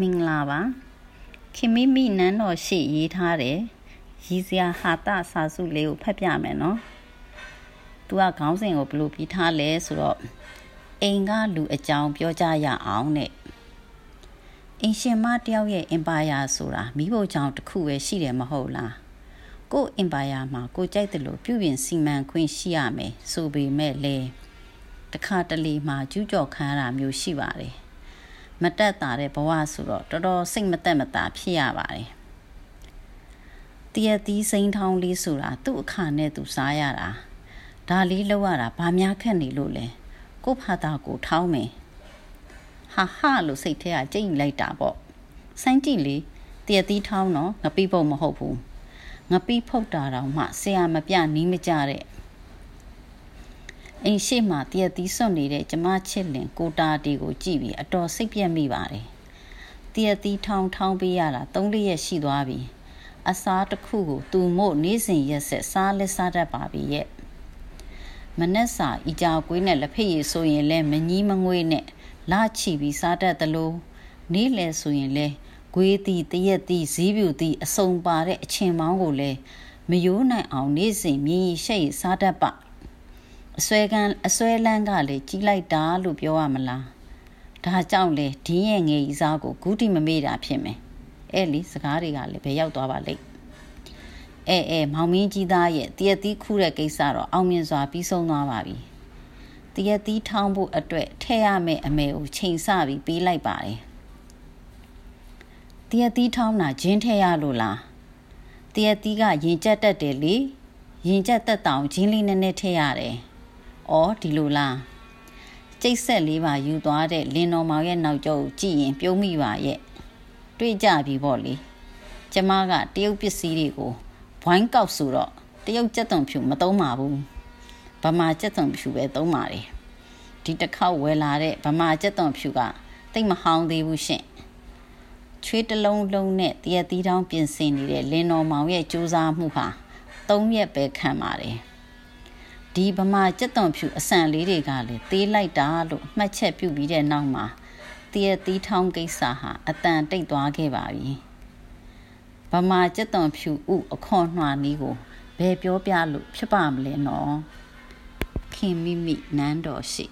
မင်္ဂလာပါခင်မိမိနန်းတော်ရှိရေးထားတယ်ရည်စရာဟာတာစာစုလေးကိုဖတ်ပြမယ်နော်သူကခေါင်းစဉ်ကိုဘယ်လိုပြီးထားလဲဆိုတော့အိမ်ကလူအကြောင်းပြောကြရအောင်တဲ့အင်ရှင်မတယောက်ရဲ့အင်ပါယာဆိုတာမိဖို့ကြောင့်တစ်ခုပဲရှိတယ်မဟုတ်လားကို့အင်ပါယာမှာကိုကြိုက်တယ်လို့ပြုပြင်စီမံခွင့်ရှိရမယ်ဆိုပေမဲ့လေတခါတလေမှာကျူးကျော်ခံရတာမျိုးရှိပါတယ် မတက်တာတဲ့ဘဝဆိုတော့တော်တော်စိတ်မတက်မတာဖြစ်ရပါတယ်တရသီးစိန်ထောင်းလေးဆိုတာသူ့အခါနဲ့သူစားရတာဒါလေးလောက်ရတာဘာများခက်နေလို့လဲကို့ဖာတာကိုထောင်းမယ်ဟာဟာလို့စိတ်ထဲကကြိတ်လိုက်တာပေါ့ဆိုင်းကြည့်လေတရသီးထောင်းတော့ငပိပုတ်မဟုတ်ဘူးငပိဖုတ်တာတော့မှဆရာမပြနီးမကြတဲ့ အိမ်ရှိမှတရက်သီးစွန့်နေတဲ့ကျမချစ်လင်ကိုတာတီကိုကြည့်ပြီးအတော်စိတ်ပြက်မိပါတယ်။တရက်သီးထောင်းထောင်းပေးရတာ၃လရက်ရှိသွားပြီ။အစားတစ်ခုကိုသူမို့နေ့စဉ်ရက်ဆက်စားလက်စားတတ်ပါပြီရဲ့။မနက်စာဤကြောကွေးနဲ့လက်ဖက်ရည်ဆိုရင်လဲမငီးမငွေးနဲ့လာချီပြီးစားတတ်သလိုနေ့လယ်ဆိုရင်လဲဂွေးတီတရက်တီဇီးပြူတီအစုံပါတဲ့အချင်းမောင်းကိုလဲမယိုးနိုင်အောင်နေ့စဉ်မြည်ရှိတ်စားတတ်ပါ အစွဲကန်းအစွဲလန်းကလေကြီးလိုက်တာလို့ပြောရမလားဒါကြောင့်လေဒင်းရဲ့ငယ်ကြီးစားကိုဂူးတီမမေ့တာဖြစ်မယ်အဲ့လီစကားတွေကလည်းဘယ်ရောက်သွားပါလိမ့်အဲအဲမောင်မင်းကြီးသားရဲ့တရက်သီးခူးတဲ့ကိစ္စတော့အောင်မြင်စွာပြီးဆုံးသွားပါပြီတရက်သီးထောင်းဖို့အတွက်ထဲရမယ့်အမေကိုချိန်ဆပြီးပေးလိုက်ပါတယ်တရက်သီးထောင်းတာဂျင်းထဲရလို့လားတရက်သီးကရင်ကျက်တက်တယ်လေရင်ကျက်တက်တောင်ဂျင်းလေးနည်းနည်းထဲရတယ်။ အော်ဒီလိုလား။ကျိတ်ဆက်လေးပါယူသွားတဲ့လင်းတော်မောင်ရဲ့နောက်ကျောကိုကြည့်ရင်ပြုံးမိပါရဲ့။တွေးကြပြီပေါ့လေ။ကျမကတရုတ်ပစ္စည်းတွေကိုဘွိုင်းကောက်ဆိုတော့တရုတ်ကြက်သွန်ဖြူမသုံးပါဘူး။ဗမာကြက်သွန်ဖြူပဲသုံးပါတယ်။ဒီတစ်ခေါက်ဝယ်လာတဲ့ဗမာကြက်သွန်ဖြူကတိတ်မဟောင်းသေးဘူးရှင့်။ချွေးတလုံးလုံးနဲ့တရက်သီးတောင်းပြင်ဆင်နေတဲ့လင်းတော်မောင်ရဲ့စူးစမ်းမှုဟာ၃ရက်ပဲခံပါတယ်။ ဒီဗမာကြက်သွန်ဖြူအဆန်လေးတွေကလည်းသေးလိုက်တာလို့မှတ်ချက်ပြုပြီးတဲ့နောက်မှာတရသီးထောင်းကိစ္စဟာအတန်တိတ်သွားခဲ့ပါပြီဗမာကြက်သွန်ဖြူဥအခွန်နှွာနီးကိုဘယ်ပြောပြလို့ဖြစ်ပါမလဲနော်ခင်မိမိနန်းတော်ရှိ